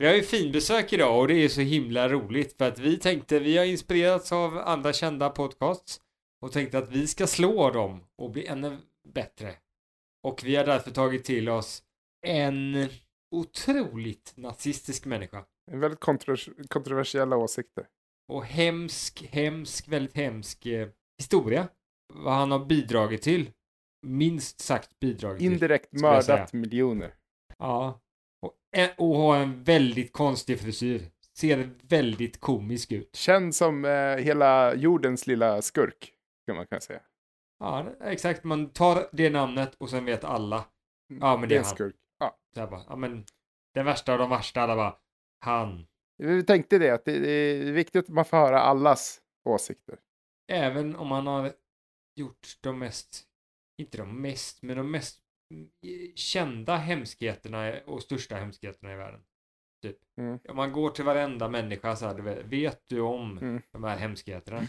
Vi har ju finbesök idag och det är så himla roligt för att vi tänkte, vi har inspirerats av andra kända podcasts och tänkte att vi ska slå dem och bli ännu bättre. Och vi har därför tagit till oss en otroligt nazistisk människa. En väldigt kontrovers- kontroversiella åsikter. Och hemsk, hemsk, väldigt hemsk eh, historia. Vad han har bidragit till. Minst sagt bidragit till. Indirekt skulle jag mördat miljoner. Ja. Och, en- och har en väldigt konstig frisyr. Ser väldigt komisk ut. Känd som eh, hela jordens lilla skurk, kan man kunna säga. Ja, exakt. Man tar det namnet och sen vet alla. Ja, men det är han. skurk. Ja. Så bara, ja men den värsta av de värsta, alla bara, han. Vi tänkte det, att det är viktigt att man får höra allas åsikter. Även om han har gjort de mest, inte de mest, men de mest mm, kända hemskheterna och största hemskheterna i världen. Typ. Mm. Om man går till varenda människa så här, du vet, vet du om Mm. de här hemskheterna?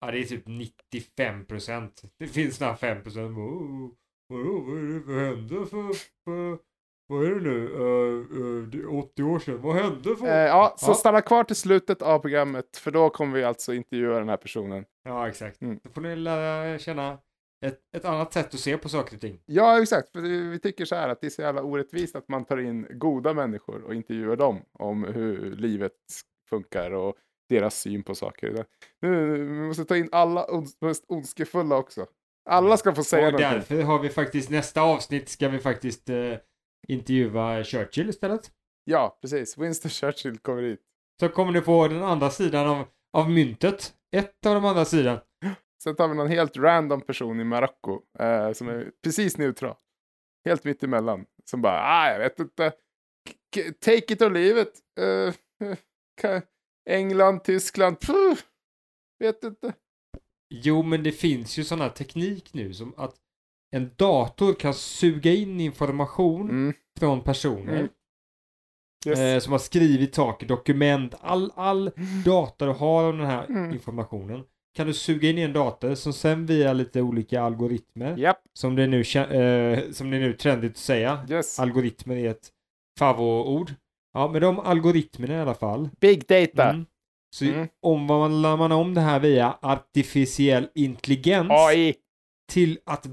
Ja, det är typ 95 procent. Det finns några 5 procent. Oh, vadå, vad är det för hände för, för vad är det nu? Uh, uh, det är 80 år sedan. Vad hände för? Eh, ja, så Ja. stanna kvar till slutet av programmet, för då kommer vi alltså intervjua den här personen. Ja, exakt. Mm. Då får ni lära känna ett, ett annat sätt att se på saker och ting. Ja, exakt. För vi tycker så här att det är så jävla orättvist att man tar in goda människor och intervjuar dem om hur livet funkar och deras syn på saker. Nu, vi måste ta in alla ons- mest ondskefulla också. Alla ska få säga och någonting. därför har vi faktiskt nästa avsnitt ska vi faktiskt eh, intervjua Churchill istället. Ja, precis. Winston Churchill kommer hit. Så kommer ni få den andra sidan av, av myntet. Ett av de andra sidan. Sen tar vi någon helt random person i Marocko eh, som är precis neutral. Helt mitt emellan. Som bara, ah, jag vet inte. K- take it or leave it. Ka- England, Tyskland, puh, vet inte. Jo, men det finns ju sån här teknik nu som att en dator kan suga in information Mm. från personer Mm. Yes. eh, som har skrivit saker, dokument, all, all data du har om den här Mm. informationen kan du suga in i en dator som sen via lite olika algoritmer Japp, som det är nu, eh, som det är nu trendigt att säga. yes. Algoritmer är ett favoritord. Ja, med de algoritmerna i alla fall. Big data. Mm. Så Mm. omvandlar man om det här via artificiell intelligens AI. till att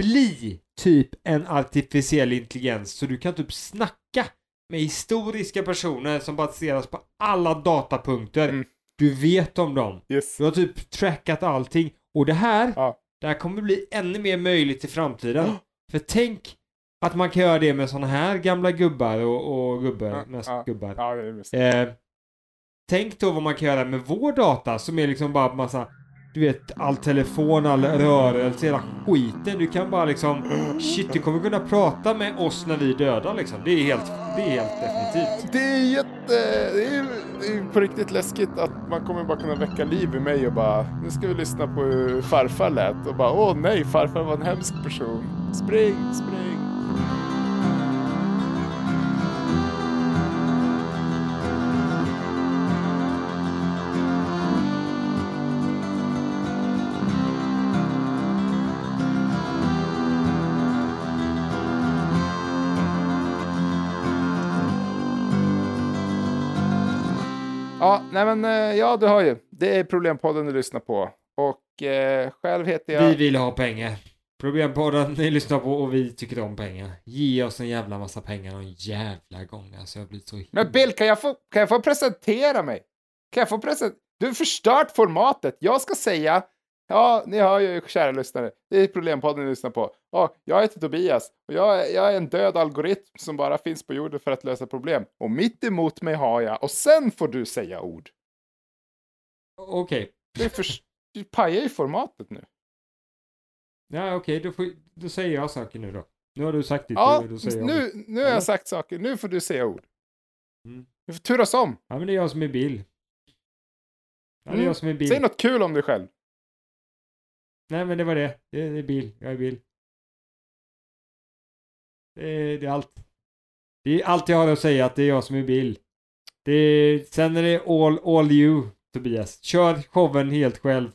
bli typ en artificiell intelligens. Så du kan typ snacka med historiska personer som baseras på alla datapunkter. Mm. Du vet om dem. Yes. Du har typ trackat allting. Och det här, Ja. det här kommer bli ännu mer möjligt i framtiden. För tänk att man kan göra det med sådana här gamla gubbar och, och gubbar, Ja, mest ja. gubbar. Ja. Eh, tänk då vad man kan göra med vår data som är liksom bara massa du vet, all telefon, all rörelse, hela skiten. Du kan bara liksom, shit, du kommer kunna prata med oss när vi är döda liksom. Det är helt, det är helt definitivt. Det är jätte... Det är, det är på riktigt läskigt att man kommer bara kunna väcka liv i mig och bara nu ska vi lyssna på hur farfar lät och bara åh nej, farfar var en hemsk person. Spring, spring. Nej men eh, ja, du hör ju. Det är Problempodden du lyssnar på. Och eh, själv heter jag... Vi vill ha pengar. Problempodden ni lyssnar på och vi tycker om pengar. Ge oss en jävla massa pengar någon jävla gång. Alltså jag blir så Men Bill, kan jag, få, kan jag få presentera mig? Kan jag få presentera? Du har förstört formatet. Jag ska säga, ja, ni hör ju kära lyssnare, det är Problempodden ni lyssnar på. Ja, jag heter Tobias och jag, är- jag är en död algoritm som bara finns på jorden för att lösa problem. Och mitt emot mig har jag, och sen får du säga ord. Okej. Det är för, du pajar ju formatet nu. Ja, okej, då, får, då säger jag saker nu då. Nu har du sagt ditt. Ja, då säger jag nu, nu har jag sagt saker. Nu får du säga ord. Mm. Vi får turas om. Ja, men det är jag som är Bill. Ja, det är Mm. jag som är Bill. Säg något kul om dig själv. Nej, men det var det. Det är, det är Bill. Jag är Bill. Det är, det är allt. Det är allt jag har att säga, att det är jag som är Bill. Det är, sen är det all, all you, Tobias. Kör showen helt själv.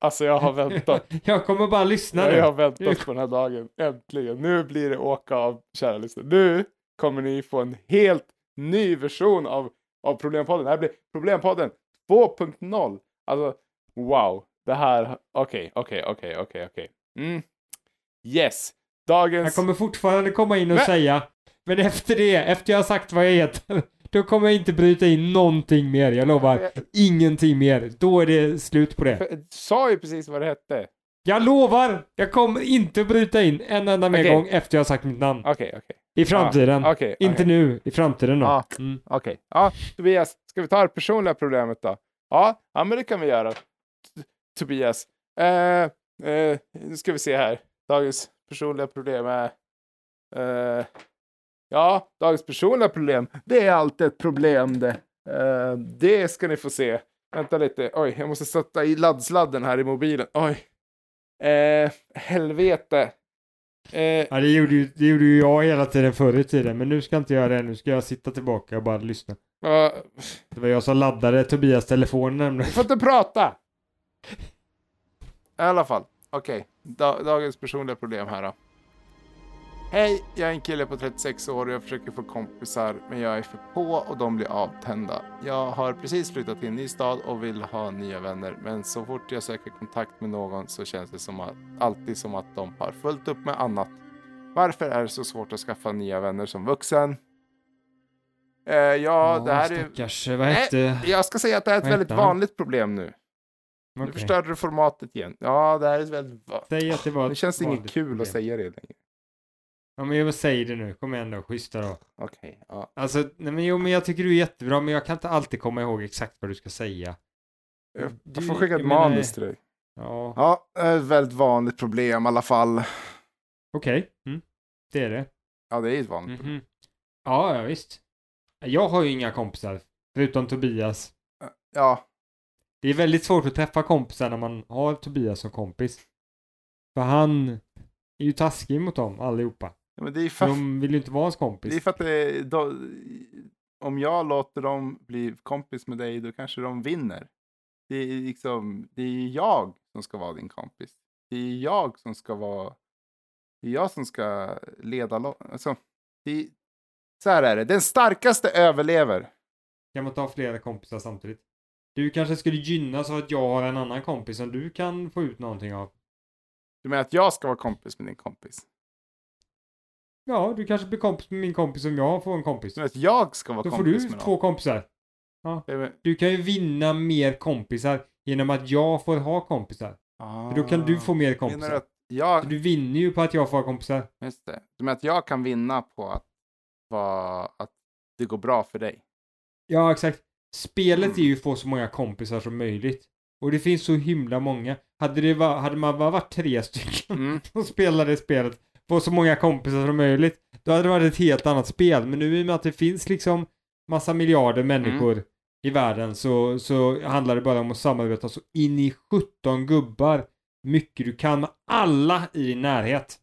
Alltså jag har väntat. jag kommer bara lyssna Jag nu. har väntat på den här dagen. Äntligen. Nu blir det åka av, kära lyssnare. Nu kommer ni få en helt ny version av, av Problempodden. Det här blir Problempodden 2.0. Alltså, wow. Det här, okej, okej, okej, okej, okej. Mm. Yes. Dagens... Jag kommer fortfarande komma in och Men- säga, men efter det, efter jag har sagt vad jag heter, då kommer jag inte bryta in någonting mer. Jag lovar. Ingenting mer. Då är det slut på det. Jag sa ju precis vad det hette. Jag lovar! Jag kommer inte bryta in en enda mer Okej. gång efter jag har sagt mitt namn. Okej, okej. I framtiden. Ja, Okej, Inte nu, i framtiden då. Ja. Mm. Okej. Ja, Tobias, ska vi ta det personliga problemet då? Ja, ja men det kan vi göra. T- Tobias. Eh, eh, nu ska vi se här. Dagens personliga problem är... Eh, ja, dagens personliga problem. Det är alltid ett problem det. Eh, det ska ni få se. Vänta lite. Oj, jag måste sätta i laddsladden här i mobilen. Oj. Eh, helvete. Eh, Ja, det gjorde, ju, det gjorde ju jag hela tiden förr i tiden, men nu ska jag inte göra det. Nu ska jag sitta tillbaka och bara lyssna. ja, Det var jag som laddade Tobias telefon Du nämligen. får inte prata! I alla fall, okej. Da- dagens personliga problem här då. Hej, jag är en kille på 36 år och jag försöker få kompisar, men jag är för på och de blir avtända. Jag har precis flyttat till en ny stad och vill ha nya vänner, men så fort jag söker kontakt med någon så känns det som att, alltid som att de har fullt upp med annat. Varför är det så svårt att skaffa nya vänner som vuxen? Eh, ja, det här är... Stackars, vad hette... Jag ska säga att det är ett väldigt heter han? vanligt problem nu. Nu Okej. förstörde du formatet igen. Ja, det här är ett väldigt... Säg att det var Det ett känns inget vanligt kul problem. att säga det längre. Ja, men jag säg det nu. Kom igen då, schyssta då. Okej, ja. Alltså, nej men jo, men jag tycker du är jättebra, men jag kan inte alltid komma ihåg exakt vad du ska säga. Jag, Du- jag får skicka ett manus till dig. Ja, Ja, ett väldigt vanligt problem i alla fall. okej. Mm. Det är det. Ja, det är ett vanligt problem. Mhm. Ja, ja, visst. Jag har ju inga kompisar, förutom Tobias. Ja, Det är väldigt svårt att träffa kompisar när man har Tobias som kompis. För han är ju taskig mot dem allihopa. Men det är För de vill ju inte vara hans det är kompis. för att det, då, om jag låter dem bli kompis med dig, då kanske de vinner. Det är liksom, det är jag som ska vara din kompis. Det är jag som ska vara, det är jag som ska leda, lo- alltså, det är, så här är det, den starkaste överlever. Kan man ta flera kompisar samtidigt? Du kanske skulle gynnas av att jag har en annan kompis som du kan få ut någonting av. Du menar att jag ska vara kompis med din kompis? Ja, du kanske blir kompis med min kompis om jag får en kompis. Du att jag ska vara Då får kompis du med två någon? kompisar. Det är- Du kan ju vinna mer kompisar genom att jag får ha kompisar. För då kan du få mer du kompisar. att jag, du vinner ju på att jag får ha kompisar. just det. Du menar att jag kan vinna på att, vara, att det går bra för dig? Ja, exakt. Spelet Mm. är ju att få så många kompisar som möjligt. Och det finns så himla många. Hade, det var, hade man bara varit tre stycken Mm. som spelade spelet, få så många kompisar som möjligt, då hade det varit ett helt annat spel. Men nu i och med att det finns liksom massa miljarder människor Mm. i världen så, så handlar det bara om att samarbeta så in i 17 gubbar mycket du kan med alla i din närhet.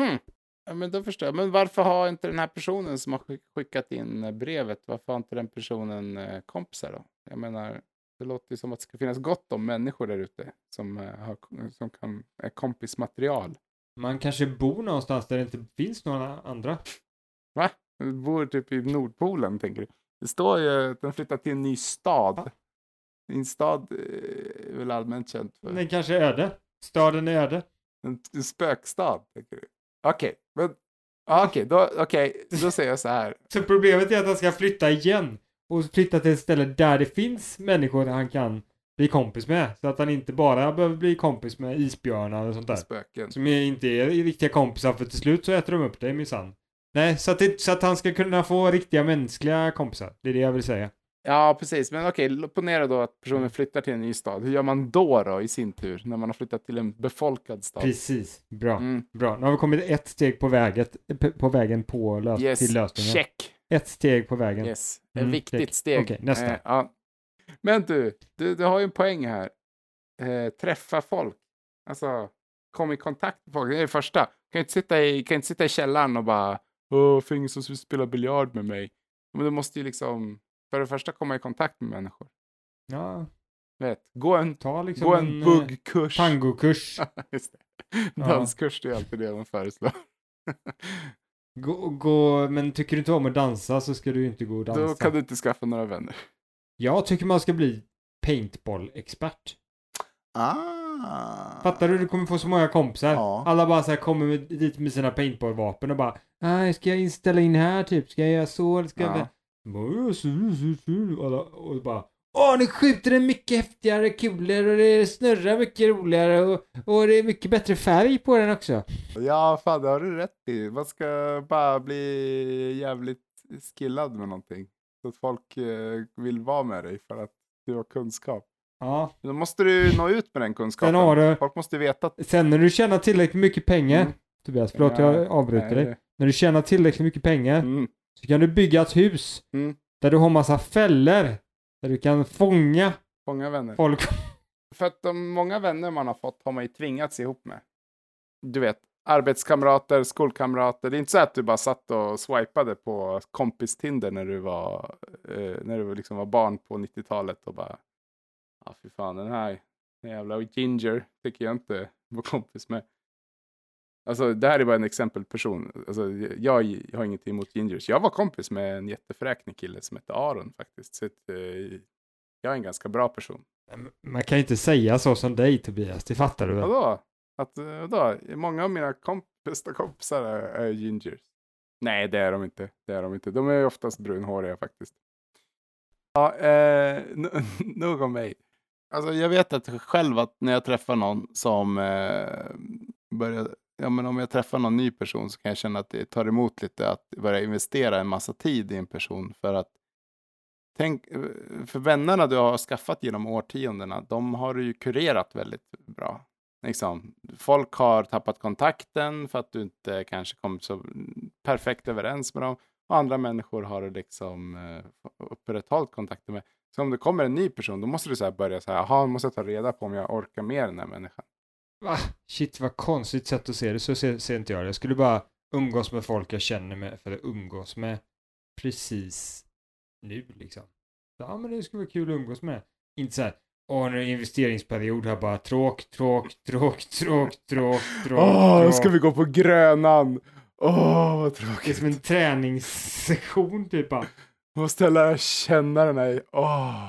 Hmm. Ja, men då förstår jag. Men varför har inte den här personen som har skick- skickat in brevet, varför har inte den personen eh, kompisar då? Jag menar, det låter ju som att det ska finnas gott om människor där ute som, eh, har, som kan, är kompismaterial. Man kanske bor någonstans där det inte finns några andra. Va? Du bor typ i Nordpolen, tänker du? Det står ju att den flyttar till en ny stad. En stad eh, är väl allmänt känt för Den kanske är öde. Staden är öde. en, en spökstad, tänker du? Okej, men ja, okej, då, okej, då säger jag så här. Så problemet är att han ska flytta igen. Och flytta till ett ställe där det finns människor han kan bli kompis med. Så att han inte bara behöver bli kompis med isbjörnar och sånt där. Spöken. Som inte är riktiga kompisar för till slut så äter de upp dig minsann. Nej, så att, det, så att han ska kunna få riktiga mänskliga kompisar. Det är det jag vill säga. Ja, precis. Men okej, ponera då att personen flyttar till en ny stad. Hur gör man då, då i sin tur, när man har flyttat till en befolkad stad? Precis. Bra. Mm. Bra. Nu har vi kommit ett steg på, väget, på vägen på lös Yes, till lösningen. check. Ett steg på vägen. Yes, ett Mm, viktigt check. steg. Okej, nästa. Eh, ja. Men du, du, du har ju en poäng här. Eh, träffa folk. Alltså, kom i kontakt med folk. Det är det första. Kan inte sitta i, kan inte sitta i källaren och bara Åh, ingen som vill spela biljard med mig. Men du måste ju liksom, för det första komma i kontakt med människor. Ja, Vet, gå en, ta liksom gå en, en eh, buggkurs. tangokurs. Just det. Ja. Danskurs, det är alltid det man föreslår. Gå, gå, men tycker du inte om att dansa så ska du inte gå och dansa. Då kan du inte skaffa några vänner. Jag tycker man ska bli paintball-expert. Ah. Fattar du? Du kommer få så många kompisar. Ja. Alla bara så här kommer med, dit med sina paintball-vapen och bara Nej, ska jag inställa in här typ? Ska jag göra så? Eller ska jag... Ja. Bara, "Så, så, så." Och, alla- och bara Åh, ni skjuter en mycket häftigare kulor och det snurrar mycket roligare och, och det är mycket bättre färg på den också. Ja, fan det har du rätt i. Man ska bara bli jävligt skillad med någonting. Så att folk eh, vill vara med dig för att du har kunskap. Ja. Då måste du nå ut med den kunskapen. Sen har du, Folk måste veta att... sen när du tjänar tillräckligt mycket pengar, Mm. Tobias, förlåt jag avbryter Nej, dig. När du tjänar tillräckligt mycket pengar Mm. så kan du bygga ett hus Mm. där du har massa fällor. Där du kan fånga Många vänner. folk. För att de många vänner man har fått har man ju tvingats ihop med. Du vet, arbetskamrater, skolkamrater. Det är inte så att du bara satt och swipade på kompis-Tinder när du var, eh, när du liksom var barn på 90-talet och bara, ja fy fan den här jävla ginger tycker jag inte var kompis med. Alltså det här är bara en exempelperson. Alltså, jag, jag har ingenting emot gingers. Jag var kompis med en jättefräknig kille som hette Aron faktiskt. Så att, eh, jag är en ganska bra person. Man kan ju inte säga så som dig Tobias, det fattar du väl? Vadå? Att, eh, då. Många av mina komp bästa kompisar är, är gingers. Nej, det är de inte. Det är de inte. De är oftast brunhåriga faktiskt. Ja, eh, nog om mig. Alltså jag vet att själv att när jag träffar någon som eh, börjar, ja men om jag träffar någon ny person så kan jag känna att det tar emot lite att börja investera en massa tid i en person för att Tänk, eh, för vännerna du har skaffat genom årtiondena, de har du ju kurerat väldigt bra. Liksom, folk har tappat kontakten för att du inte kanske kommit så perfekt överens med dem. Och andra människor har du liksom eh, upprätthållit kontakten med. Så om det kommer en ny person, då måste du så här börja så här, jaha, måste jag ta reda på om jag orkar med den här människan. Va? Shit vad konstigt sätt att se det, så ser, ser inte jag det. Jag skulle bara umgås med folk jag känner med, för att umgås med precis nu liksom. Ja men det skulle vara kul att umgås med. Inte så här, åh nu är investeringsperiod här bara, tråk, tråk, tråk, tråk, tråk, tråk, Åh, nu tråk. ska vi gå på Grönan! Åh, vad Det är tråkigt. som en träningssession typ bara. Måste lära känna den här. Åh.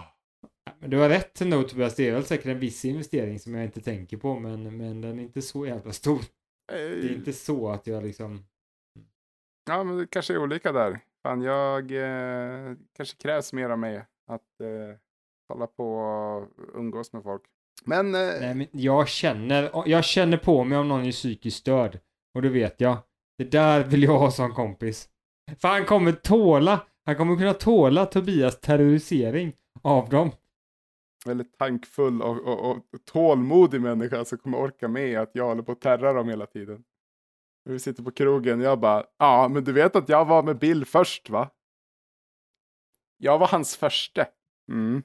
Men du har rätt ändå Tobias, det är väl säkert en viss investering som jag inte tänker på, men, men den är inte så jävla stor. Det är inte så att jag liksom... Ja, men det kanske är olika där. Fan, jag eh, kanske krävs mer av mig att eh, hålla på och umgås med folk. Men, eh, Nej, men jag känner, jag känner på mig om någon är psykiskt störd. Och det vet jag. Det där vill jag ha som kompis. För han kommer tåla, han kommer kunna tåla Tobias terrorisering av dem. väldigt tankfull och, och, och tålmodig människa som kommer orka med att jag håller på att terra dem hela tiden. Vi sitter på krogen och jag bara, ja, men du vet att jag var med Bill först, va? Jag var hans första. Mm.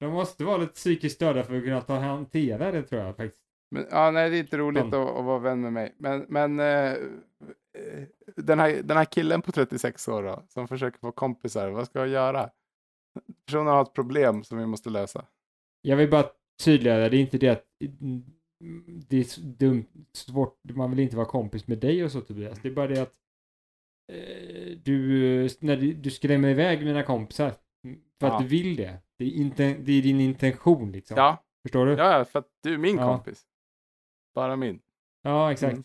De måste vara lite psykiskt störda för att kunna ta hantera det tror jag faktiskt. Men, ja, nej, det är inte roligt att, att vara vän med mig. Men, men eh, eh, den, här, den här killen på 36 år då, som försöker få kompisar, vad ska jag göra? Personen har ett problem som vi måste lösa. Jag vill bara tydliggöra, det är inte det att det är dumt, svårt, man vill inte vara kompis med dig och så Tobias. Det är bara det att eh, du, när du, du skrämmer iväg mina kompisar för att Ja. du vill det. Det är, inte, det är din intention liksom. Ja, Förstår du? ja, för att du är min Ja. kompis. Bara min. Ja, exakt. Mm.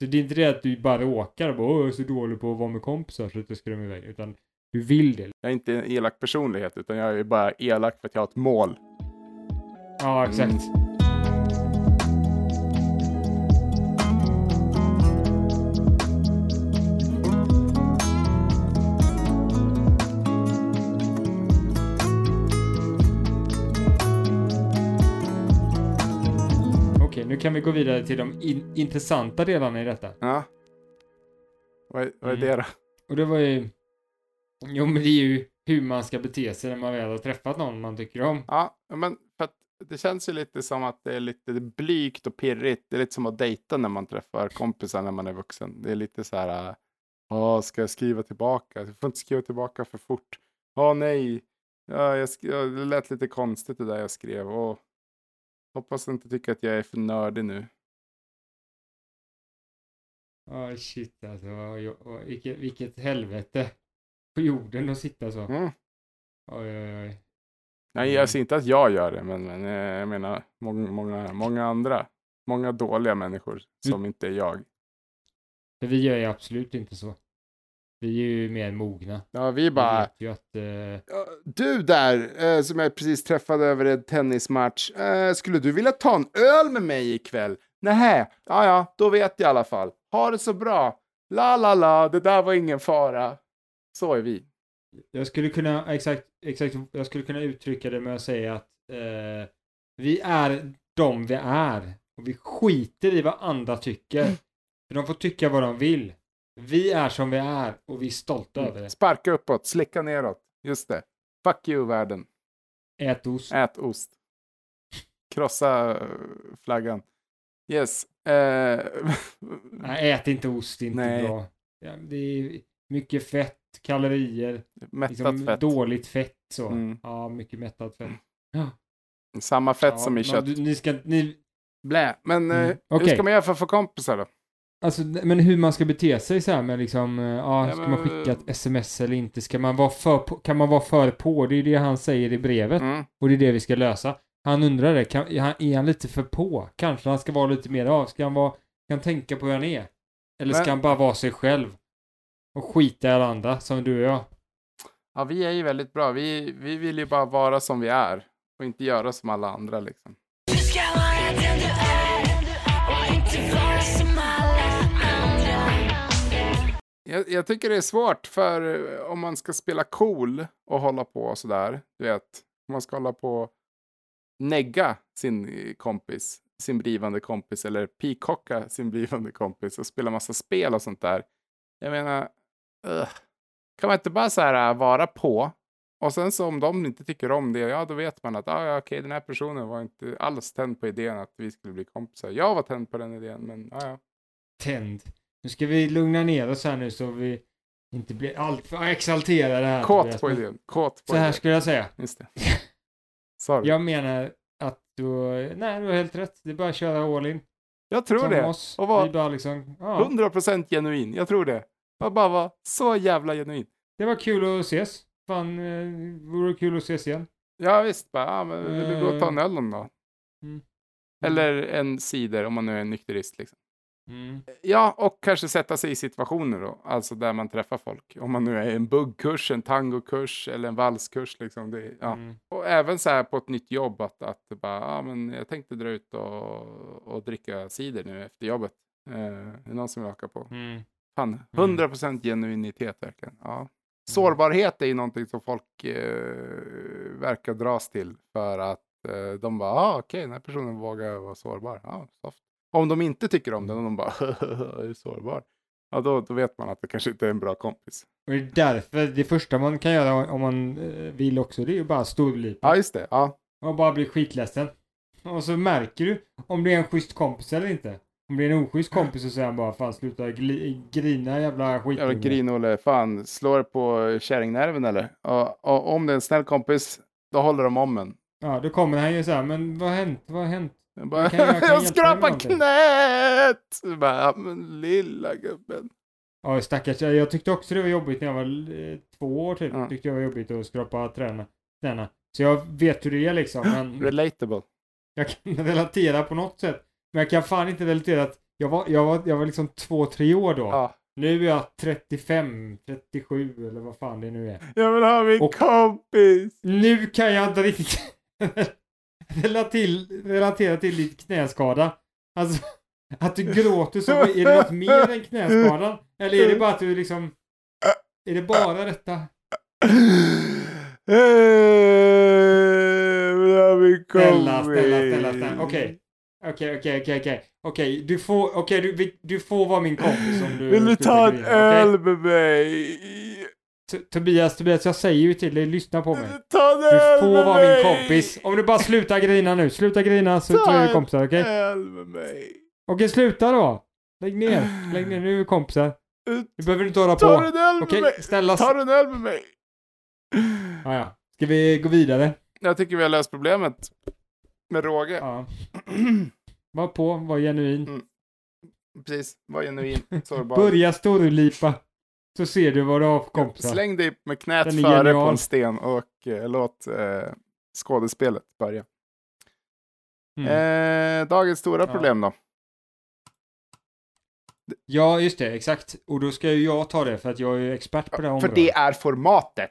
Så det är inte det att du bara råkar och bara Åh, jag är så dålig på att vara med kompisar så att jag skrämmer iväg. Utan du vill det. Jag är inte en elak personlighet, utan jag är bara elak för att jag har ett mål. Ja, exakt. Okej, kan vi gå vidare till de in- intressanta delarna i detta. Ja. Vad är, vad är Mm. det då? Och det var ju... Jo, men det är ju hur man ska bete sig när man väl har träffat någon man tycker om. Ja, men för att det känns ju lite som att det är lite blygt och pirrigt. Det är lite som att dejta när man träffar kompisar när man är vuxen. Det är lite så här, ja, ska jag skriva tillbaka? Jag får inte skriva tillbaka för fort. Ja, nej. Ja, jag det lät lite konstigt det där jag skrev. Åh. Hoppas du inte tycker att jag är för nördig nu. Ja, shit alltså. Vilket, vilket helvete på jorden att sitta så. Mm. Oj, oj, oj. Nej, jag säger inte att jag gör det, men, men eh, jag menar många, många, många andra. Många dåliga människor som inte är jag. För vi gör ju absolut inte så. Vi är ju mer mogna. Ja, vi Vi bara... ju att... Eh, "Ja, Du där, eh, som jag precis träffade över en tennismatch. Eh, skulle du vilja ta en öl med mig ikväll? Nähä, ja ja, då vet jag i alla fall. Ha det så bra. La la la, det där var ingen fara. Så är vi. jag skulle kunna, exakt, exakt, jag skulle kunna uttrycka det med att säga att eh, vi är de vi är. Och vi skiter i vad andra tycker. För de får tycka vad de vill. Vi är som vi är och vi är stolta över det. Sparka uppåt, slicka neråt. Just det. Fuck you världen. Ät ost. Ät ost. Krossa eh, flaggan. Yes. Eh, Nej, ät inte ost, det är inte Nej. bra. Det är mycket fett, kalorier, mättat liksom fett. dåligt fett så. Mm. Ja, mycket mättat fett. Ja, Samma fett ja, som i kött. du- Ni ska, ni, Blä. Men eh, Mm, hur okej. ska man göra för att få kompisar då? Alltså, men hur man ska bete sig så här med liksom, eh, ja, ska man skicka ett sms eller inte? Ska man vara för på, kan man vara för på? Det är det han säger i brevet Mm. och det är det vi ska lösa. Han undrar det, kan, är han- är han lite för på? Kanske han ska vara lite mer av, ska han vara, ska han tänka på hur han är? Eller ska Men- han bara vara sig själv? Och skita i alla andra, som du och jag. Ja, vi är ju väldigt bra. Vi, vi vill ju bara vara som vi är och inte göra som alla andra liksom. Du ska vara den du är och inte vara som jag, jag tycker det är svårt för eh, om man ska spela cool och hålla på sådär. Du vet, om man ska hålla på och negga sin eh, kompis, sin blivande kompis eller pikocka sin blivande kompis och spela massa spel och sånt där. Jag menar, ugh. kan man inte bara så här eh, vara på och sen så om de inte tycker om det, ja då vet man att ah, ja, okej, den här personen var inte alls tänd på idén att vi skulle bli kompisar. Jag var tänd på den idén, men ja, ja. Tänd. Nu ska vi lugna ner oss här nu så vi inte blir alltför exalterade här. Kåt på idén. Kåt på Så här idén. skulle jag säga. Just det. Sorry. Jag menar att du, nej du har helt rätt. Det är bara att köra all in. Jag tror Som det. oss. Och var Vi bara liksom, ja. 100% genuin. Jag tror det. Jag bara var så jävla genuin. Det var kul att ses. Fan, eh, vore kul att ses igen. Ja visst, bara, ja, men vill du gå och ta en öl någon dag? Mm. Eller en cider om man nu är en nykterist. Liksom. Mm. Ja, och kanske sätta sig i situationer då. Alltså där man träffar folk. Om man nu är i en buggkurs, en tangokurs eller en valskurs. Liksom. Det, ja. Mm. Och även så här på ett nytt jobb att, att bara, ja men jag tänkte dra ut och, och dricka cider nu efter jobbet. Eh, är det någon som vill haka på? Mm. Fan, 100% genuinitet verkligen. Ja. Sårbarhet är ju någonting som folk eh, verkar dras till för att eh, de bara, ah, okej, den här personen vågar vara sårbar. Ja, soft. Om de inte tycker om den och de bara, är sårbar? Ja, då, då vet man att det kanske inte är en bra kompis. Och det är därför det första man kan göra om man eh, vill också, det är ju bara storlipa. Ja, just det. Ja, Och bara bli skitledsen. Och så märker du om det är en schysst kompis eller inte. Om det är en oschysst kompis så säger han bara fan sluta gli- grina jävla skit. jävla grinolle. Fan, slår på kärringnerven eller? Och, och om det är en snäll kompis, då håller de om en. Ja, då kommer han ju så här, men vad har hänt? Vad har hänt? Jag, bara, Jag kan- jag kan jag skrapar någonting." knät! Bara, men lilla gubben. Ja, stackars. Jag tyckte också det var jobbigt när jag var eh, två år typ. Ja. Tyckte jag var jobbigt att skrapa träna, knäna. Så jag vet hur det är liksom. Men Relatable. jag kan relatera på något sätt. Men jag kan fan inte relatera att jag var, jag var, jag var liksom två, tre år då. Ja. Nu är jag 35, 37 eller vad fan det nu är. Jag vill ha min Och- kompis! Nu kan jag inte riktigt relatera, relatera till din knäskada. Alltså, att du gråter så, är det något mer än knäskadan? Eller är det bara att du liksom... Är det bara detta? Snälla, snälla, snälla, snälla. Okej. Okej, okej, okej, okej. Okej, du får, okej, du, vi- du får vara min kompis om du... Vill du ta en öl med mig? Tobias, Tobias, jag säger ju till dig, lyssna på mig. du ta Du får vara min kompis. Om du bara slutar grina nu. Sluta grina så, så är vi kompisar, okej? Ta öl med mig. Okej, sluta då. Lägg ner. Lägg ner, nu är vi kompisar. Du behöver inte hålla Ta på. en öl med mig. snälla. Ta en öl med mig. Ja, ja. Ska vi gå vidare? Jag tycker vi har löst problemet med råge. Ja. Var på, var genuin. Mm. Precis, var genuin, sårbar. Börja storlipa. Så ser du vad du har för kompisar. Släng dig med knät före på en sten och eh, låt eh, skådespelet börja. Mm. Eh, dagens stora Ja. problem då? Ja, just det, exakt. Och då ska ju jag ta det för att jag är ju expert på det här För området. det är formatet.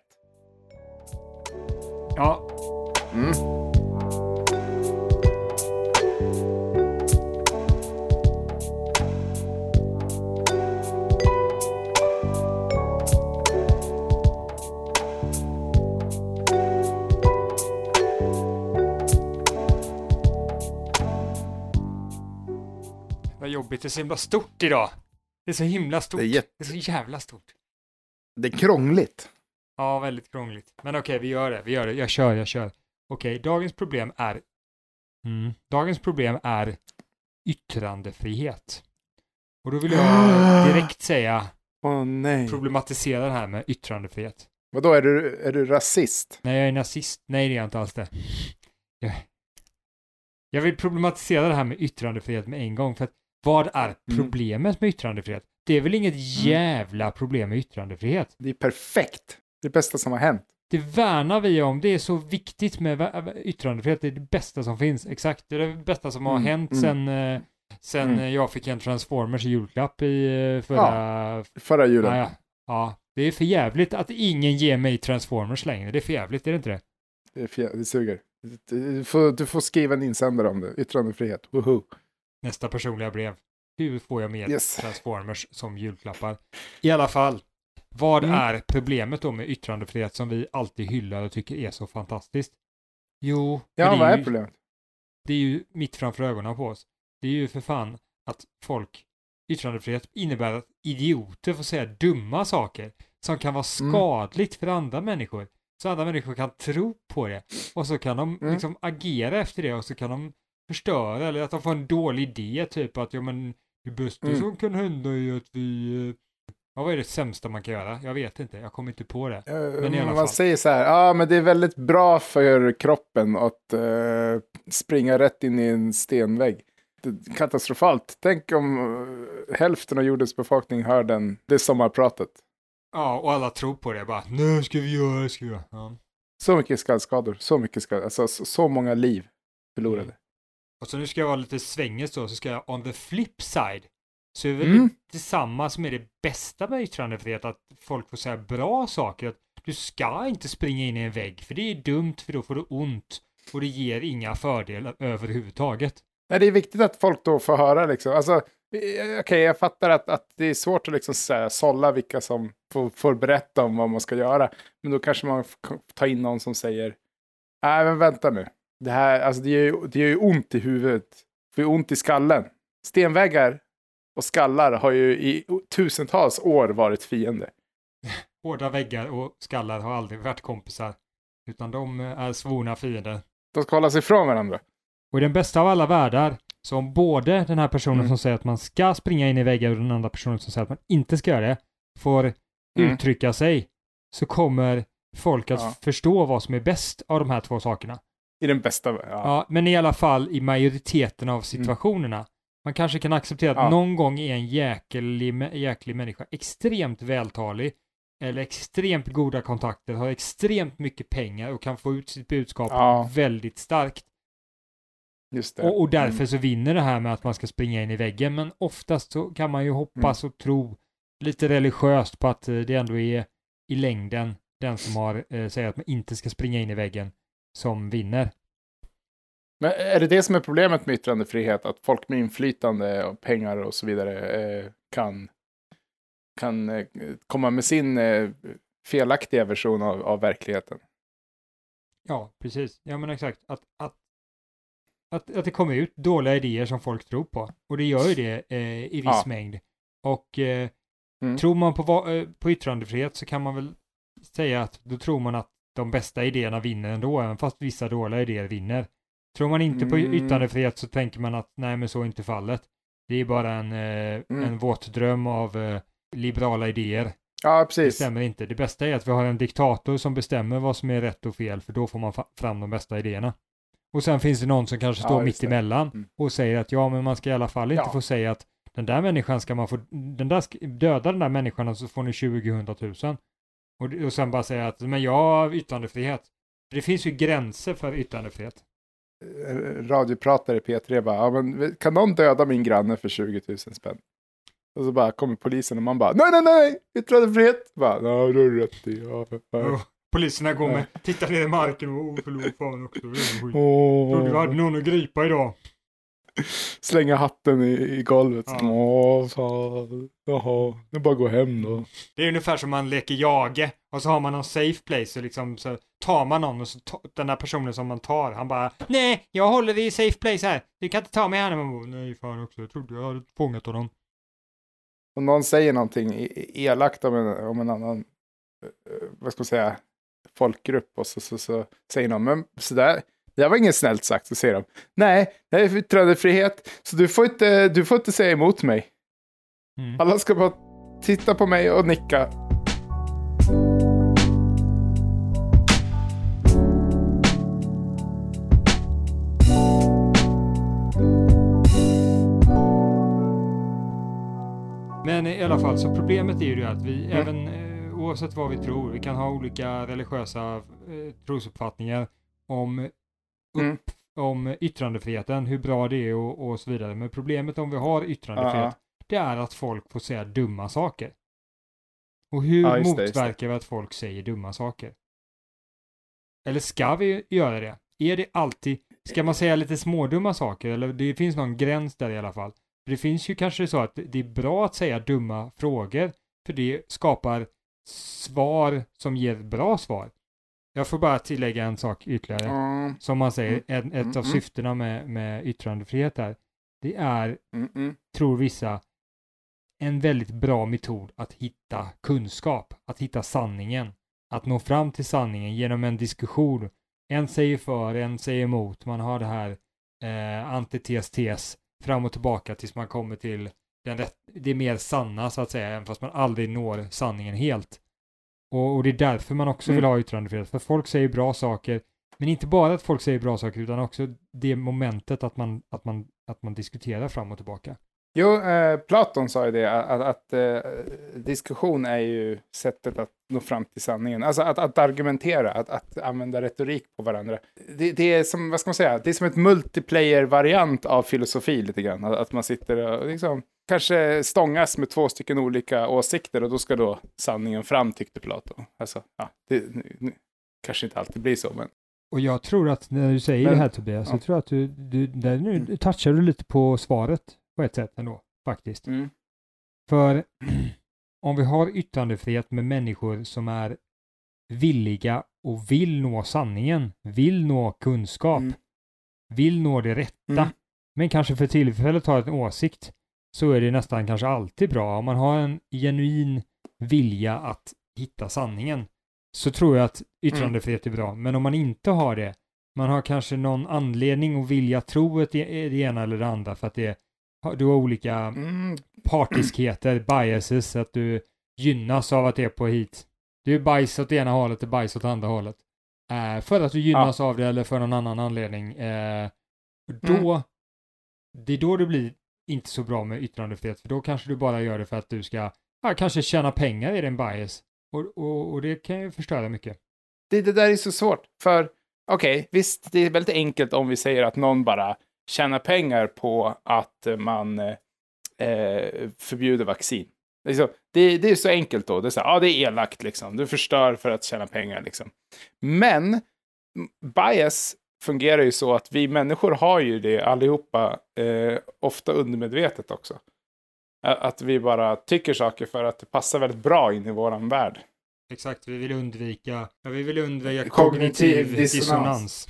Ja, Mm. Jobbigt. Det är så himla stort idag. Det är så himla stort. Det är, Det jätte, är så jävla stort. det är krångligt. Ja, väldigt krångligt. Men okej, vi gör det. Vi gör det. Jag kör, jag kör. Okej, dagens problem är... Mm. Dagens problem är yttrandefrihet. Och då vill jag direkt säga Åh nej. problematisera det här med yttrandefrihet. Vadå, är du, är du rasist? Nej, jag är nazist. Nej, det är jag inte alls det. Jag, jag vill problematisera det här med yttrandefrihet med en gång. För att vad är problemet med yttrandefrihet? Det är väl inget jävla problem med yttrandefrihet? Det är perfekt. Det bästa som har hänt. Det värnar vi om. Det är så viktigt med yttrandefrihet. Det är det bästa som finns. Exakt. Det är det bästa som har Mm, hänt mm. sen, eh, sen Mm. eh, jag fick en Transformers julklapp i eh, förra... Förra julen. Ja, ja. ja. Det är för jävligt att ingen ger mig Transformers längre. Det är för jävligt, är det inte det? Det, är fjär, det suger. Du får, du får skriva en insändare om det. Yttrandefrihet. Woho. Nästa personliga brev. Hur får jag mer Yes. Transformers som julklappar? I alla fall, vad Mm. är problemet då med yttrandefrihet som vi alltid hyllar och tycker är så fantastiskt? Jo, Ja, vad är ju, problemet? det är ju mitt framför ögonen på oss. Det är ju för fan att folk, yttrandefrihet innebär att idioter får säga dumma saker som kan vara Mm. skadligt för andra människor. Så andra människor kan tro på det och så kan de Mm. liksom agera efter det och så kan de förstöra eller att de får en dålig idé typ att ja men det bästa Mm. som kan hända är att vi eh, Ja, vad är det sämsta man kan göra? Jag vet inte, jag kommer inte på det. Eh, Men i alla man säger så här, ja men det är väldigt bra för kroppen att eh, springa rätt in i en stenvägg. Katastrofalt. Tänk om eh, hälften av jordens befolkning hör den, det sommarpratet. Ja, och alla tror på det bara. Nu ska vi göra, ska vi göra. Ja. Så mycket skallskador, så mycket skall, alltså så, så många liv förlorade. Mm. Och så nu ska jag vara lite svängigt då, så ska jag on the flip side. Så är väl Mm. som är det bästa med yttrandefrihet, att folk får säga bra saker. Att du ska inte springa in i en vägg, för det är dumt, för då får du ont. Och det ger inga fördelar överhuvudtaget. Nej, det är viktigt att folk då får höra liksom. Alltså, eh, okej, jag fattar att, att det är svårt att liksom så här, sålla vilka som får, får berätta om vad man ska göra. Men då kanske man får ta in någon som säger, nej men vänta nu. Det här, alltså det gör ju, det gör ju ont i huvudet. Det ju ont i skallen. Stenväggar och skallar har ju i tusentals år varit fiender. Hårda väggar och skallar har aldrig varit kompisar. Utan de eh, är svorna fiender. De ska hålla sig ifrån varandra. Och i den bästa av alla världar, så om både den här personen Mm. som säger att man ska springa in i väggar och den andra personen som säger att man inte ska göra det, får Mm. uttrycka sig, så kommer folk att Ja. förstå vad som är bäst av de här två sakerna. I den bästa... Ja. Ja, men i alla fall i majoriteten av situationerna. Man kanske kan acceptera att Ja. någon gång är en jäklig, jäklig människa extremt vältalig eller extremt goda kontakter, har extremt mycket pengar och kan få ut sitt budskap Ja. väldigt starkt. Och, och därför Mm. så vinner det här med att man ska springa in i väggen. Men oftast så kan man ju hoppas Mm. och tro lite religiöst på att eh, det ändå är i längden den som har, eh, säger att man inte ska springa in i väggen som vinner. Men är det det som är problemet med yttrandefrihet? Att folk med inflytande och pengar och så vidare eh, kan, kan eh, komma med sin eh, felaktiga version av, av verkligheten? Ja, precis. Ja, men exakt. Att, att, att, att det kommer ut dåliga idéer som folk tror på. Och det gör ju det eh, i viss Ja. mängd. Och eh, Mm. tror man på, på yttrandefrihet så kan man väl säga att då tror man att de bästa idéerna vinner ändå, även fast vissa dåliga idéer vinner. Tror man inte på Mm. yttrandefrihet så tänker man att nej, men så är inte fallet. Det är bara en, eh, Mm. en våt dröm av eh, liberala idéer. Ja, Det precis. stämmer inte. Det bästa är att vi har en diktator som bestämmer vad som är rätt och fel, för då får man fram de bästa idéerna. Och sen finns det någon som kanske Ja, står just mitt det. emellan Mm. och säger att ja, men man ska i alla fall inte Ja. få säga att den där människan ska man få, den där, döda den där människan och så får ni 20 000. Och, och sen bara säga att, men jag har yttrandefrihet. Det finns ju gränser för yttrandefrihet. Eh, Radiopratare i P3 bara, ja, men kan någon döda min granne för 20 000 spänn? Och så bara kommer polisen och man bara, nej, nej, nej, yttrandefrihet! Bara, ja, det har du rätt i. Ja, poliserna går med, tittar ner i marken och, åh förlåt fan också. Åh. Trodde vi hade någon att gripa idag. Slänga hatten i, i golvet. Ja. Åh, fan. Jaha, nu bara gå hem då. Det är ungefär som man leker jage och så har man någon safe place och liksom så tar man någon och så den där personen som man tar, han bara Nej, jag håller i safe place här. Du kan inte ta mig här. Man bara, Nej, fan också. Jag trodde jag hade fångat honom. Om någon säger någonting e- elakt om en, om en annan, eh, vad ska man säga, folkgrupp och så, så, så säger någon, men sådär, det var inget snällt sagt, så säger de, nej, det är yttrandefrihet, så du får inte, du får inte säga emot mig. Mm. Alla ska bara titta på mig och nicka. Men i alla fall, så problemet är ju att vi, Mm. även eh, oavsett vad vi tror, vi kan ha olika religiösa eh, trosuppfattningar om, upp, Mm. om yttrandefriheten, hur bra det är och, och så vidare. Men problemet om vi har yttrandefrihet, det är att folk får säga dumma saker. Och hur Ja, motverkar vi att folk säger dumma saker? Eller ska vi göra det? Är det alltid, ska man säga lite smådumma saker? Eller det finns någon gräns där i alla fall. För det finns ju kanske så att det är bra att säga dumma frågor, för det skapar svar som ger bra svar. Jag får bara tillägga en sak ytterligare. Mm, Som man säger, en, ett Mm, av mm. syftena med, med yttrandefrihet här, det är, mm, mm. tror vissa, en väldigt bra metod att hitta kunskap, att hitta sanningen, att nå fram till sanningen genom en diskussion. En säger för, en säger emot, man har det här eh, antites-tes fram och tillbaka tills man kommer till den rätt, det mer sanna så att säga, även fast man aldrig når sanningen helt. Och, och det är därför man också vill ha yttrandefrihet, för folk säger bra saker, men inte bara att folk säger bra saker, utan också det momentet att man, att man, att man diskuterar fram och tillbaka. Jo, eh, Platon sa ju det, att, att eh, diskussion är ju sättet att nå fram till sanningen. Alltså att, att argumentera, att, att använda retorik på varandra. Det, det är som, vad ska man säga, det är som ett multiplayer-variant av filosofi lite grann. Att, att man sitter och liksom, kanske stångas med två stycken olika åsikter och då ska då sanningen fram, tyckte Platon. Alltså, ja, det nu, nu, kanske inte alltid blir så, men Och jag tror att när du säger Men- det här Tobias, ja. tror jag att du, du där nu touchar du lite på svaret på ett sätt ändå, faktiskt. mm. För om vi har yttrandefrihet med människor som är villiga och vill nå sanningen, vill nå kunskap, Mm. vill nå det rätta, Mm. men kanske för tillfället har en åsikt, så är det nästan kanske alltid bra. Om man har en genuin vilja att hitta sanningen, så tror jag att yttrandefrihet är bra. Men om man inte har det, man har kanske någon anledning och vilja tro det ena eller det andra för att det, du har olika Mm. partiskheter, biases, att du gynnas av att det är på hit. Du är bajs åt ena hållet och bajs åt andra hållet. Eh, för att du gynnas av det eller för någon annan anledning. Eh, då, det är då det blir inte så bra med yttrandefrihet, för då kanske du bara gör det för att du ska, ja, kanske tjäna pengar i din bias. Och, och, och det kan ju förstöra mycket. det, det där är så svårt. För okej, visst, det är väldigt enkelt om vi säger att någon bara tjänar pengar på att man eh, eh, förbjuder vaccin. Liksom, det, det är så enkelt då. Det är, så här, ja, det är elakt, liksom. du förstör för att tjäna pengar. Liksom. Men bias fungerar ju så att vi människor har ju det allihopa, eh, ofta undermedvetet också. Att vi bara tycker saker för att det passar väldigt bra in i våran värld. Exakt, vi vill undvika, ja, vi vill undvika Kognitiv kognitiv, dissonans. dissonans.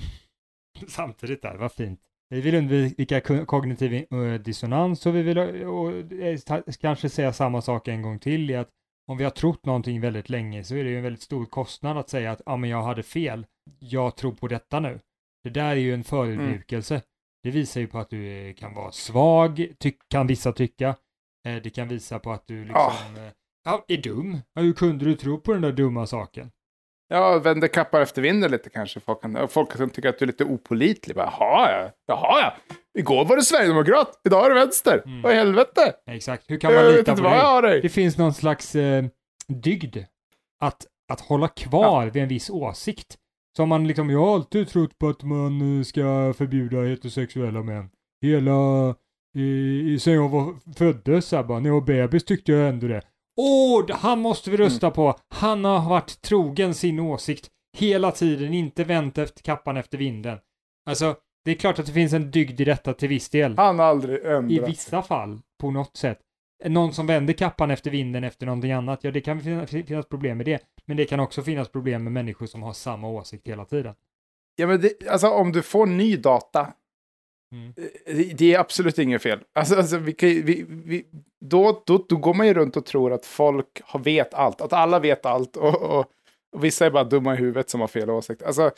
Samtidigt där, vad fint. Vi vill undvika ko- kognitiv eh, dissonans och vi vill och, eh, kanske säga samma sak en gång till i att om vi har trott någonting väldigt länge så är det ju en väldigt stor kostnad att säga att ja, men jag hade fel. Jag tror på detta nu. Det där är ju en förödmjukelse. Det visar ju på att du eh, kan vara svag, kan vissa tycka. Det kan visa på att du liksom ja, är dum. Ja, hur kunde du tro på den där dumma saken? Ja, vänder kappan efter vinden lite kanske. Folk kan, folk kan tycka att du är lite opolitlig. Bara, Jaha, ja. Jaha, ja. Igår var du sverigedemokrat, idag är du vänster. Mm. Vad i helvete? Exakt. Hur kan man Jag lita på dig? dig. Det finns någon slags eh, dygd att, att hålla kvar vid en viss åsikt. Så om man liksom, jag har alltid trott på att man eh, ska förbjuda heterosexuella män. Hela, i, i, sen jag var, föddes, så här bara, när jag var bebis tyckte jag ändå det. Åh, han måste vi rösta på. Han har varit trogen sin åsikt hela tiden, inte vänt efter kappan efter vinden. Alltså, det är klart att det finns en dygd i detta till viss del. Han har aldrig I ändrat. vissa fall, på något sätt. Någon som vänder kappan efter vinden efter någonting annat, ja det kan finnas, finnas problem med det. Men det kan också finnas problem med människor som har samma åsikt hela tiden. Ja, men det, alltså om du får ny data, Mm. Eh, det, det är absolut inget fel. Alltså, alltså vi, kan vi, vi, då, då, då går man ju runt och tror att folk vet allt, att alla vet allt och, och, och vissa är bara dumma i huvudet som har fel åsikt. Alltså,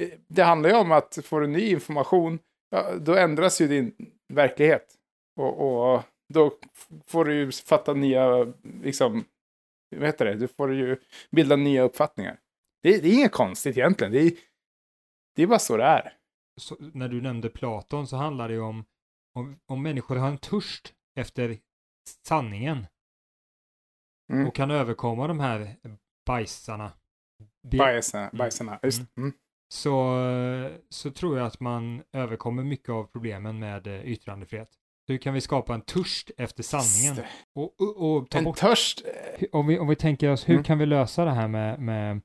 eh, det handlar ju om att får du ny information, ja, då ändras ju din verklighet. Och, och då får du ju fatta nya, liksom, vad heter det, du får ju bilda nya uppfattningar. Det, det är inget konstigt egentligen, det är, det är bara så det är. Så, när du nämnde Platon så handlar det om, om, om människor har en törst efter sanningen Mm. och kan överkomma de här bajsarna. Bajsarna, bajsarna. just Mm. mm. så, så tror jag att man överkommer mycket av problemen med eh, yttrandefrihet. Hur kan vi skapa en törst efter sanningen? Och, och, och ta En bort törst. Om vi, om vi tänker oss, hur Mm. kan vi lösa det här med, med,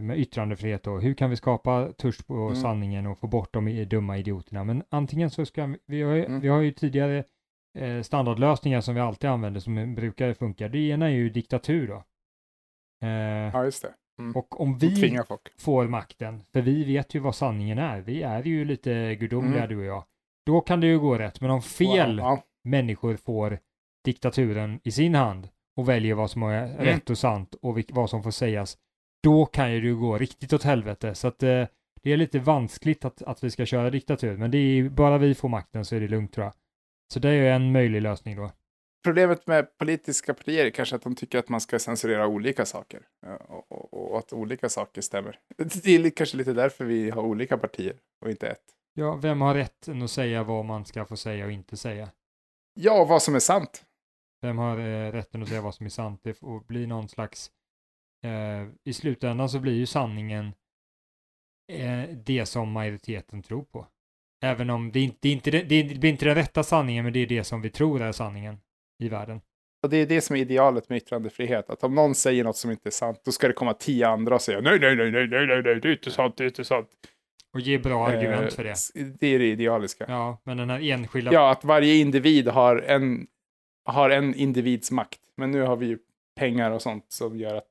med yttrandefrihet då? Hur kan vi skapa törst på Mm. sanningen och få bort de dumma idioterna? Men antingen så ska vi, vi har ju, Mm. vi har ju tidigare eh, standardlösningar som vi alltid använder som brukar funka. Det ena är ju diktatur då. Eh, Ja, just det. och om Vi får makten, för vi vet ju vad sanningen är, vi är ju lite gudomliga Mm. du och jag, då kan det ju gå rätt. Men om fel Wow, människor får diktaturen i sin hand och väljer vad som är Mm. rätt och sant och vad som får sägas, då kan ju det gå riktigt åt helvete. Så att eh, det är lite vanskligt att, att vi ska köra diktatur, men det är bara vi får makten så är det lugnt tror jag. Så det är ju en möjlig lösning då. Problemet med politiska partier är kanske att de tycker att man ska censurera olika saker. Och, och, och att olika saker stämmer. Det är kanske lite därför vi har olika partier och inte ett. Ja, vem har rätten att säga vad man ska få säga och inte säga? Ja, vad som är sant. Vem har eh, rätten att säga vad som är sant? Det får bli någon slags... Eh, I slutändan så blir ju sanningen eh, det som majoriteten tror på. Även om det, inte, det, inte, det, blir inte den rätta sanningen, men det är det som vi tror är sanningen i världen. Och det är det som är idealet med yttrandefrihet. Att om någon säger något som inte är sant, då ska det komma tio andra och säga nej, nej, nej, nej, nej, nej, nej, det är inte sant, det är inte sant. Och ge bra argument Eh, för det. Det är det idealiska. Ja, men den här enskilda... Ja, att varje individ har en, har en individs makt. Men nu har vi ju pengar och sånt som gör att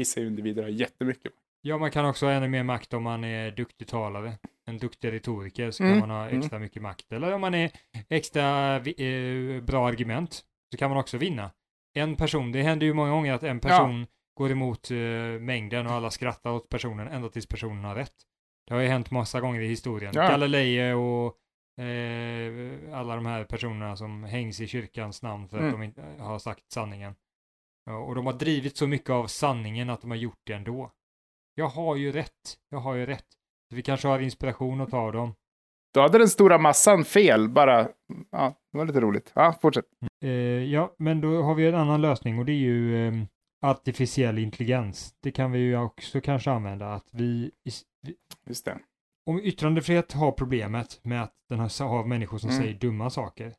vissa individer har jättemycket. Ja, man kan också ha ännu mer makt om man är duktig talare. En duktig retoriker så Mm, kan man ha mm. extra mycket makt. Eller om man är extra eh, bra argument så kan man också vinna. En person, det händer ju många gånger att en person går emot eh, mängden och alla skrattar åt personen ända tills personen har rätt. Det har ju hänt massa gånger i historien. Ja. Galilei och eh, alla de här personerna som hängs i kyrkans namn för att Mm. de inte har sagt sanningen. Och de har drivit så mycket av sanningen att de har gjort det ändå. Jag har ju rätt. Jag har ju rätt. Så vi kanske har inspiration att ta dem. Då hade den stora massan fel, bara... Ja, det var lite roligt. Ja, fortsätt. Eh, ja, men då har vi en annan lösning och det är ju eh, artificiell intelligens. Det kan vi ju också kanske använda. Att vi, vi Just det. om yttrandefrihet har problemet med att den har, har människor som Mm. säger dumma saker.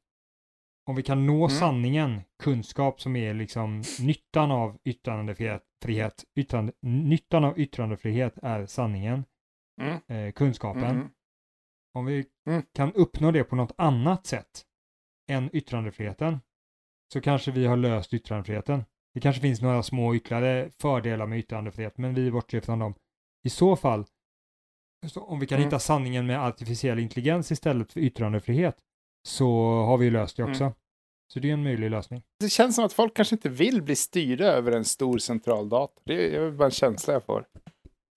Om vi kan nå Mm. sanningen, kunskap som är liksom nyttan av yttrandefrihet, frihet, yttrande, nyttan av yttrandefrihet är sanningen, Mm. eh, kunskapen. Mm. Om vi Mm. kan uppnå det på något annat sätt än yttrandefriheten så kanske vi har löst yttrandefriheten. Det kanske finns några små ytterligare fördelar med yttrandefrihet, men vi bortser från dem. I så fall, så om vi kan Mm. hitta sanningen med artificiell intelligens istället för yttrandefrihet så har vi löst det Mm. Så det är en möjlig lösning. Det känns som att folk kanske inte vill bli styrda över en stor centraldator. Det är bara en känsla jag får.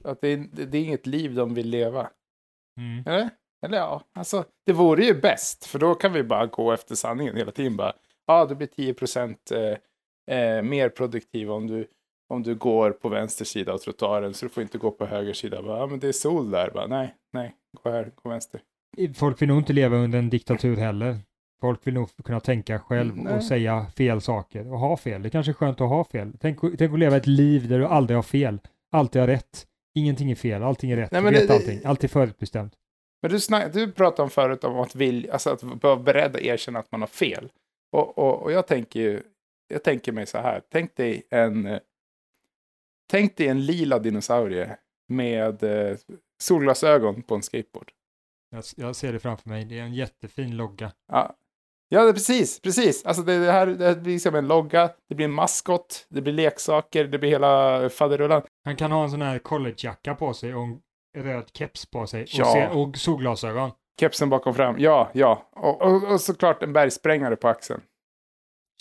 Att det är, det är inget liv de vill leva. Mm. Eller? Eller ja, alltså det vore ju bäst. För då kan vi bara gå efter sanningen hela tiden. Bara, ja, du blir 10 procent eh, eh, mer produktiv om du, om du går på vänster sida av trottoaren så du får inte gå på höger sida. Ja, men det är sol där. Bara, nej, nej, gå här, gå vänster. Folk vill nog inte leva under en diktatur heller. Folk vill nog kunna tänka själv Mm, och säga fel saker och ha fel. Det kanske är skönt att ha fel. Tänk, tänk att leva ett liv där du aldrig har fel. Alltid har rätt. Ingenting är fel, allting är rätt. Nej, du vet det- allting. Allt är förutbestämt. Men du, snack, du pratade om förut om att, vilja, alltså att vara beredd att erkänna att man har fel. Och, och, och jag tänker ju, jag tänker mig så här. Tänk dig en, tänk dig en lila dinosaurie med eh, solglasögon på en skateboard. Jag, jag ser det framför mig. Det är en jättefin logga. Ja, ja det, precis, precis. Alltså det, det här det blir som en logga, det blir en maskot, det blir leksaker, det blir hela faderullan. Han kan ha en sån här collegejacka på sig och en röd keps på sig. Ja. Och, se, och solglasögon. Kepsen bakom fram, ja, ja. Och, och, och såklart en bergsprängare på axeln.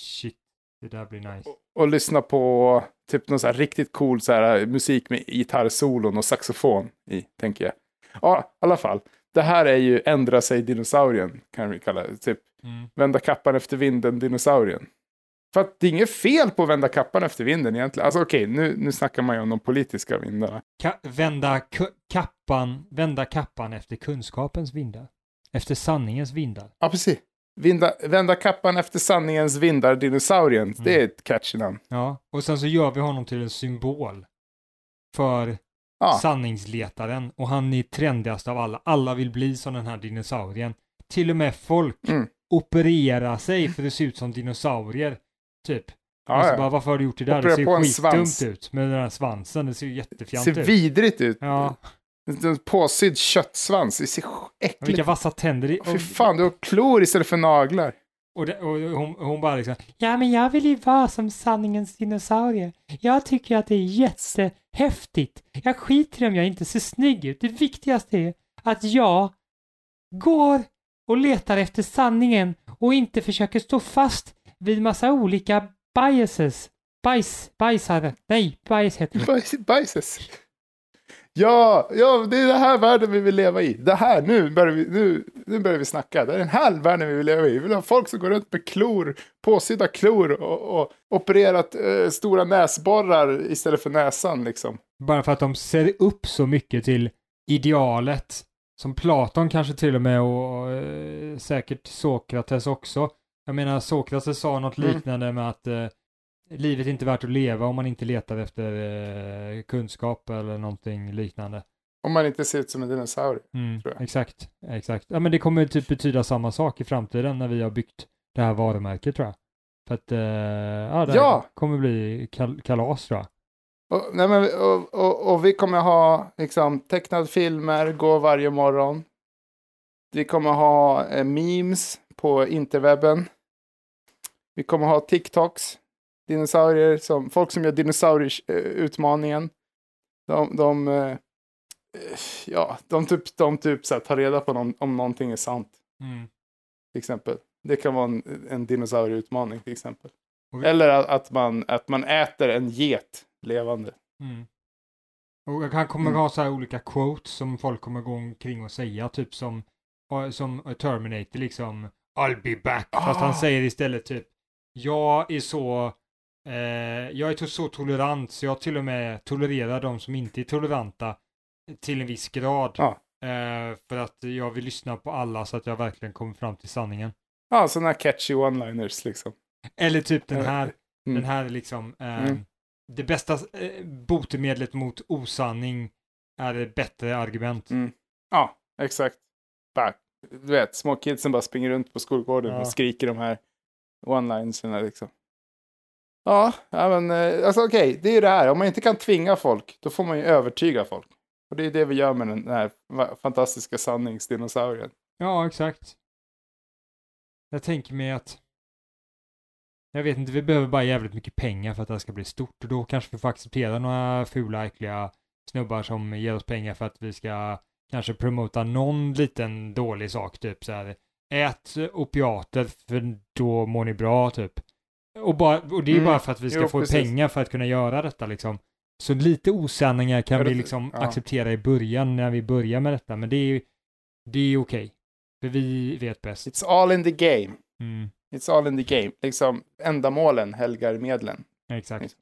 Shit, det där blir nice. och lyssna på typ någon så här riktigt cool så här, musik med gitarrsolon och saxofon i, tänker jag. Ja, i alla fall. Det här är ju ändra sig dinosaurien, kan vi kalla det. Typ Mm. vända kappan efter vinden dinosaurien. För att det är inget fel på att vända kappan efter vinden egentligen. Alltså okej, nu, nu snackar man ju om de politiska vindarna. Ka- vända kappan, vända kappan efter kunskapens vindar. Efter sanningens vindar. Ja, precis. Vinda, vända kappan efter sanningens vindar dinosaurien. Det är ett catchy namn. Ja, och sen så gör vi honom till en symbol för Ja, sanningsletaren och han är trendigast av alla. Alla vill bli som den här dinosaurien. Till och med folk Mm. opererar sig för att se ut som dinosaurier. Typ. och så ja. bara, varför har du gjort det där? Operera det ser ju skitdumt ut med den här svansen. Det ser ju Det jättefjant ser ut. vidrigt ut. Ja, En påsydd köttsvans. Det ser och äckligt vilka vassa tänder. det- Fy Och, fan, du har klor istället för naglar. och, det, och hon, hon bara liksom, ja men jag vill ju vara som sanningens dinosaurie. Jag tycker att det är häftigt. Jag skiter i om jag inte ser snygg ut. Det viktigaste är att jag går och letar efter sanningen och inte försöker stå fast vid massa olika biases. Bajs, bajsare. Nej, bajs heter det. Bajs, bajses. Ja, ja, det är den här världen vi vill leva i. Det här, nu börjar vi, nu, nu börjar vi snacka. Det är den här världen vi vill leva i. Vi vill ha folk som går runt med klor, påsydda klor och, och opererat eh, stora näsborrar istället för näsan liksom. Bara för att de ser upp så mycket till idealet. Som Platon kanske till och med och eh, säkert Sokrates också. Jag menar Sokrates sa något Mm. liknande med att eh, livet är inte värt att leva om man inte letar efter eh, kunskap eller någonting liknande. Om man inte ser ut som en dinosaurie. Mm, exakt, exakt. Ja men det kommer typ betyda samma sak i framtiden när vi har byggt det här varumärket tror jag. För att, eh, ja, det Ja. kommer bli kal- kalas tror jag. Och, nej, men, och, och, och vi kommer ha liksom, tecknade filmer, gå varje morgon. Vi kommer ha eh, memes på interwebben. Vi kommer ha TikToks. Dinosaurier som, folk som gör dinosaurieutmaningen. De, de, eh, eh, ja, de typ, de typ så här, tar reda på någon, om någonting är sant. Mm. Till exempel. Det kan vara en, en dinosaurieutmaning till exempel. Vi- Eller att, att, man, att man äter en get levande. Mm. Och han kommer Mm. ha så här olika quotes som folk kommer gå omkring och säga, typ som, som Terminator liksom, I'll be back. Fast Ah. han säger istället typ, jag är så, eh, jag är to- så tolerant så jag till och med tolererar de som inte är toleranta till en viss grad. Ja. Eh, för att jag vill lyssna på alla så att jag verkligen kommer fram till sanningen. Ja, sådana här catchy one-liners liksom. Eller typ den Eh, här, mm. den här liksom, eh, Mm. det bästa eh, botemedlet mot osanning är ett bättre argument. Mm. Ja, exakt. Bara, du vet, små kidsen bara springer runt på skolgården Ja. och skriker de här one-linerserna liksom. Ja, ja men eh, alltså okej, det är ju det här. Om man inte kan tvinga folk, då får man ju övertyga folk. Och det är det vi gör med den här fantastiska sanningsdinosaurien. Ja, exakt. Jag tänker mig att jag vet inte, vi behöver bara jävligt mycket pengar för att det här ska bli stort och då kanske vi får acceptera några fula, äckliga snubbar som ger oss pengar för att vi ska kanske promota någon liten dålig sak, typ så här. Ät opiater för då mår ni bra, typ. Och, bara, och det är Mm. bara för att vi ska Jo, få precis. pengar för att kunna göra detta liksom. Så lite osanningar kan Ja, vi liksom ja. acceptera i början när vi börjar med detta, men det är ju det är okej. För vi vet bäst. It's all in the game. Mm, It's all in the game. Liksom, ändamålen helgar medlen. exakt.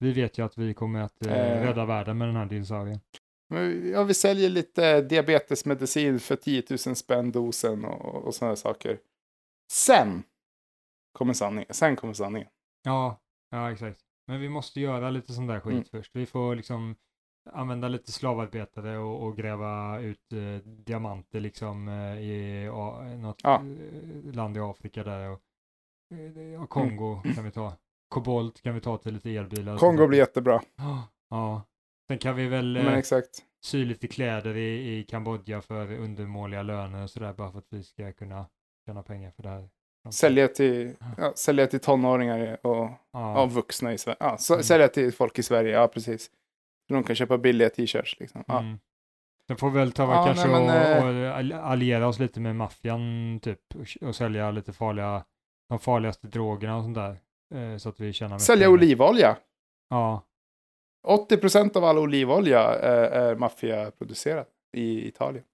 Vi vet ju att vi kommer att eh, Eh. rädda världen med den här dinosaurien. Ja, vi säljer lite diabetesmedicin för 10 000 spänn dosen och, och sådana saker. Sen kommer sanningen. Sen kommer sanningen. Ja, ja exakt. Men vi måste göra lite sån där skit Mm. först. Vi får liksom använda lite slavarbetare och, och gräva ut eh, diamanter liksom eh, i a, något Ja. eh, land i Afrika där. Och, eh, ja, Kongo kan vi ta. Kobolt kan vi ta till lite elbilar. och Mm. Kongo blir jättebra. Ja. Sen kan vi väl Men eh, exakt. sy lite kläder i, i Kambodja för undermåliga löner och sådär bara för att vi ska kunna tjäna pengar för det här. Sälja till, ja, sälja till tonåringar och Ja. vuxna i Sverige. Ja, så, Mm. Sälja till folk i Sverige, ja precis. De kan köpa billiga t-shirts liksom. Ja. Mm. Sen får vi väl ta Ja, kanske nej, men, och, eh, och all- alliera oss lite med maffian typ och, och sälja lite farliga, de farligaste drogerna och sånt där. Eh, så att vi tjänar Sälja olivolja. Ja, 80% av all olivolja är, är maffiaproducerad i Italien.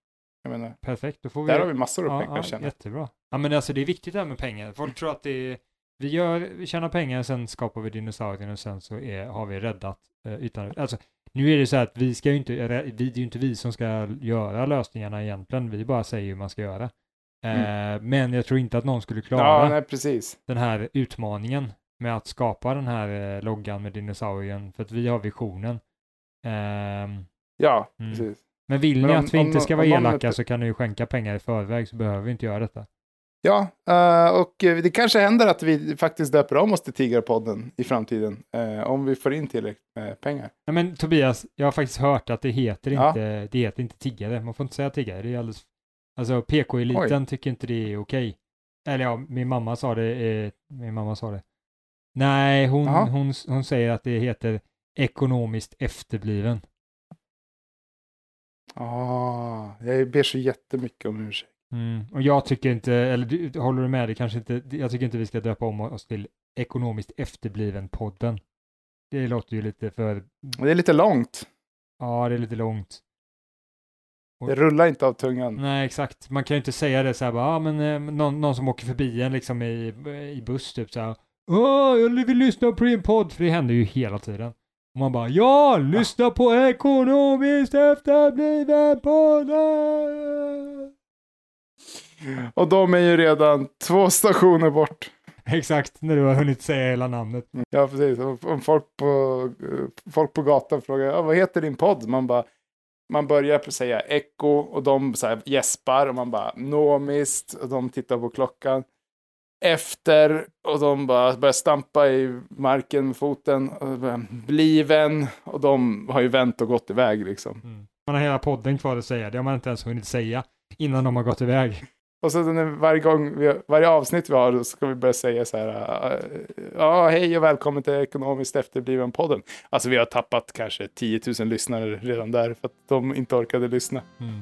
Menar, perfekt. Då får vi... där har vi massor av ja, pengar ja, känner jättebra. Ja men alltså det är viktigt det här med pengar. Folk tror att det är, vi gör, vi tjänar pengar, sen skapar vi dinosaurien och sen så är, har vi räddat eh, utan, alltså nu är det så här att vi ska ju inte, vi, det är ju inte vi som ska göra lösningarna egentligen, vi bara säger hur man ska göra. Eh, Men jag tror inte att någon skulle klara Mm. Ja, nej den här utmaningen med att skapa den här eh, loggan med dinosaurien, för att vi har visionen. Ehm, Ja, Mm. precis. Men vill Men ni om- att vi om inte ska vara elaka så kan ni ju skänka pengar i förväg så behöver vi inte göra detta. Ja, eh, och eh, det kanske händer att vi faktiskt döper om oss till Tigerpodden i framtiden. eh, om vi får in tillräckligt med pengar. Nej men Tobias, jag har faktiskt hört att det heter Ja. inte, det heter inte tiggare. Man får inte säga tiggare, det är alldeles... Alltså PK-eliten tycker inte det är okej. Eller ja, min mamma sa det, eh, min mamma sa det. Nej, hon, Jaha. hon, hon säger att det heter ekonomiskt efterbliven. Ah, jag ber så jättemycket om ursäkt. Mm. Och jag tycker inte, eller du, håller du med? Det kanske inte, jag tycker inte vi ska döpa om oss till ekonomiskt efterbliven-podden. Det låter ju lite för, Det är lite långt. ja det är lite långt. Det rullar inte av tungan. Nej, exakt. Man kan ju inte säga det så här bara, ah, men eh, någon, någon som åker förbi en liksom i, i buss typ så här, Åh, jag vill lyssna på din podd, för det händer ju hela tiden. Och man bara, ja, lyssna på ekonomiskt efterbliven podden! Och de är ju redan två stationer bort. Exakt, när du har hunnit säga hela namnet. Ja, precis. Om folk på, eh, folk på gatan frågar ja, vad heter din podd? Man bara man börjar säga Echo och de så här gäspar och man bara Nomist och de tittar på klockan. Efter och de bara börjar stampa i marken med foten. Och Bliven och de har ju vänt och gått iväg liksom. Mm. Man har hela podden kvar att säga, det har man inte ens hunnit säga innan de har gått iväg. Och så varje gång, vi, varje avsnitt vi har, då ska vi börja säga så här, äh, ja, hej och välkommen till Ekonomiskt efterbliven podden. Alltså vi har tappat kanske 10 000 lyssnare redan där för att de inte orkade lyssna Mm.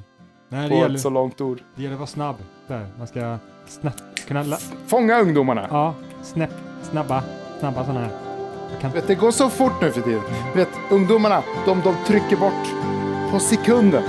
Nej, det på gäller, ett så långt ord. det gäller att vara snabb. Där. Man ska snabbt kunna... La- Fånga ungdomarna. ja, snäpp, snabba, snabba sådana här. Kan, Vet, det går så fort nu för tiden. Vet, ungdomarna, de, de trycker bort på sekunden.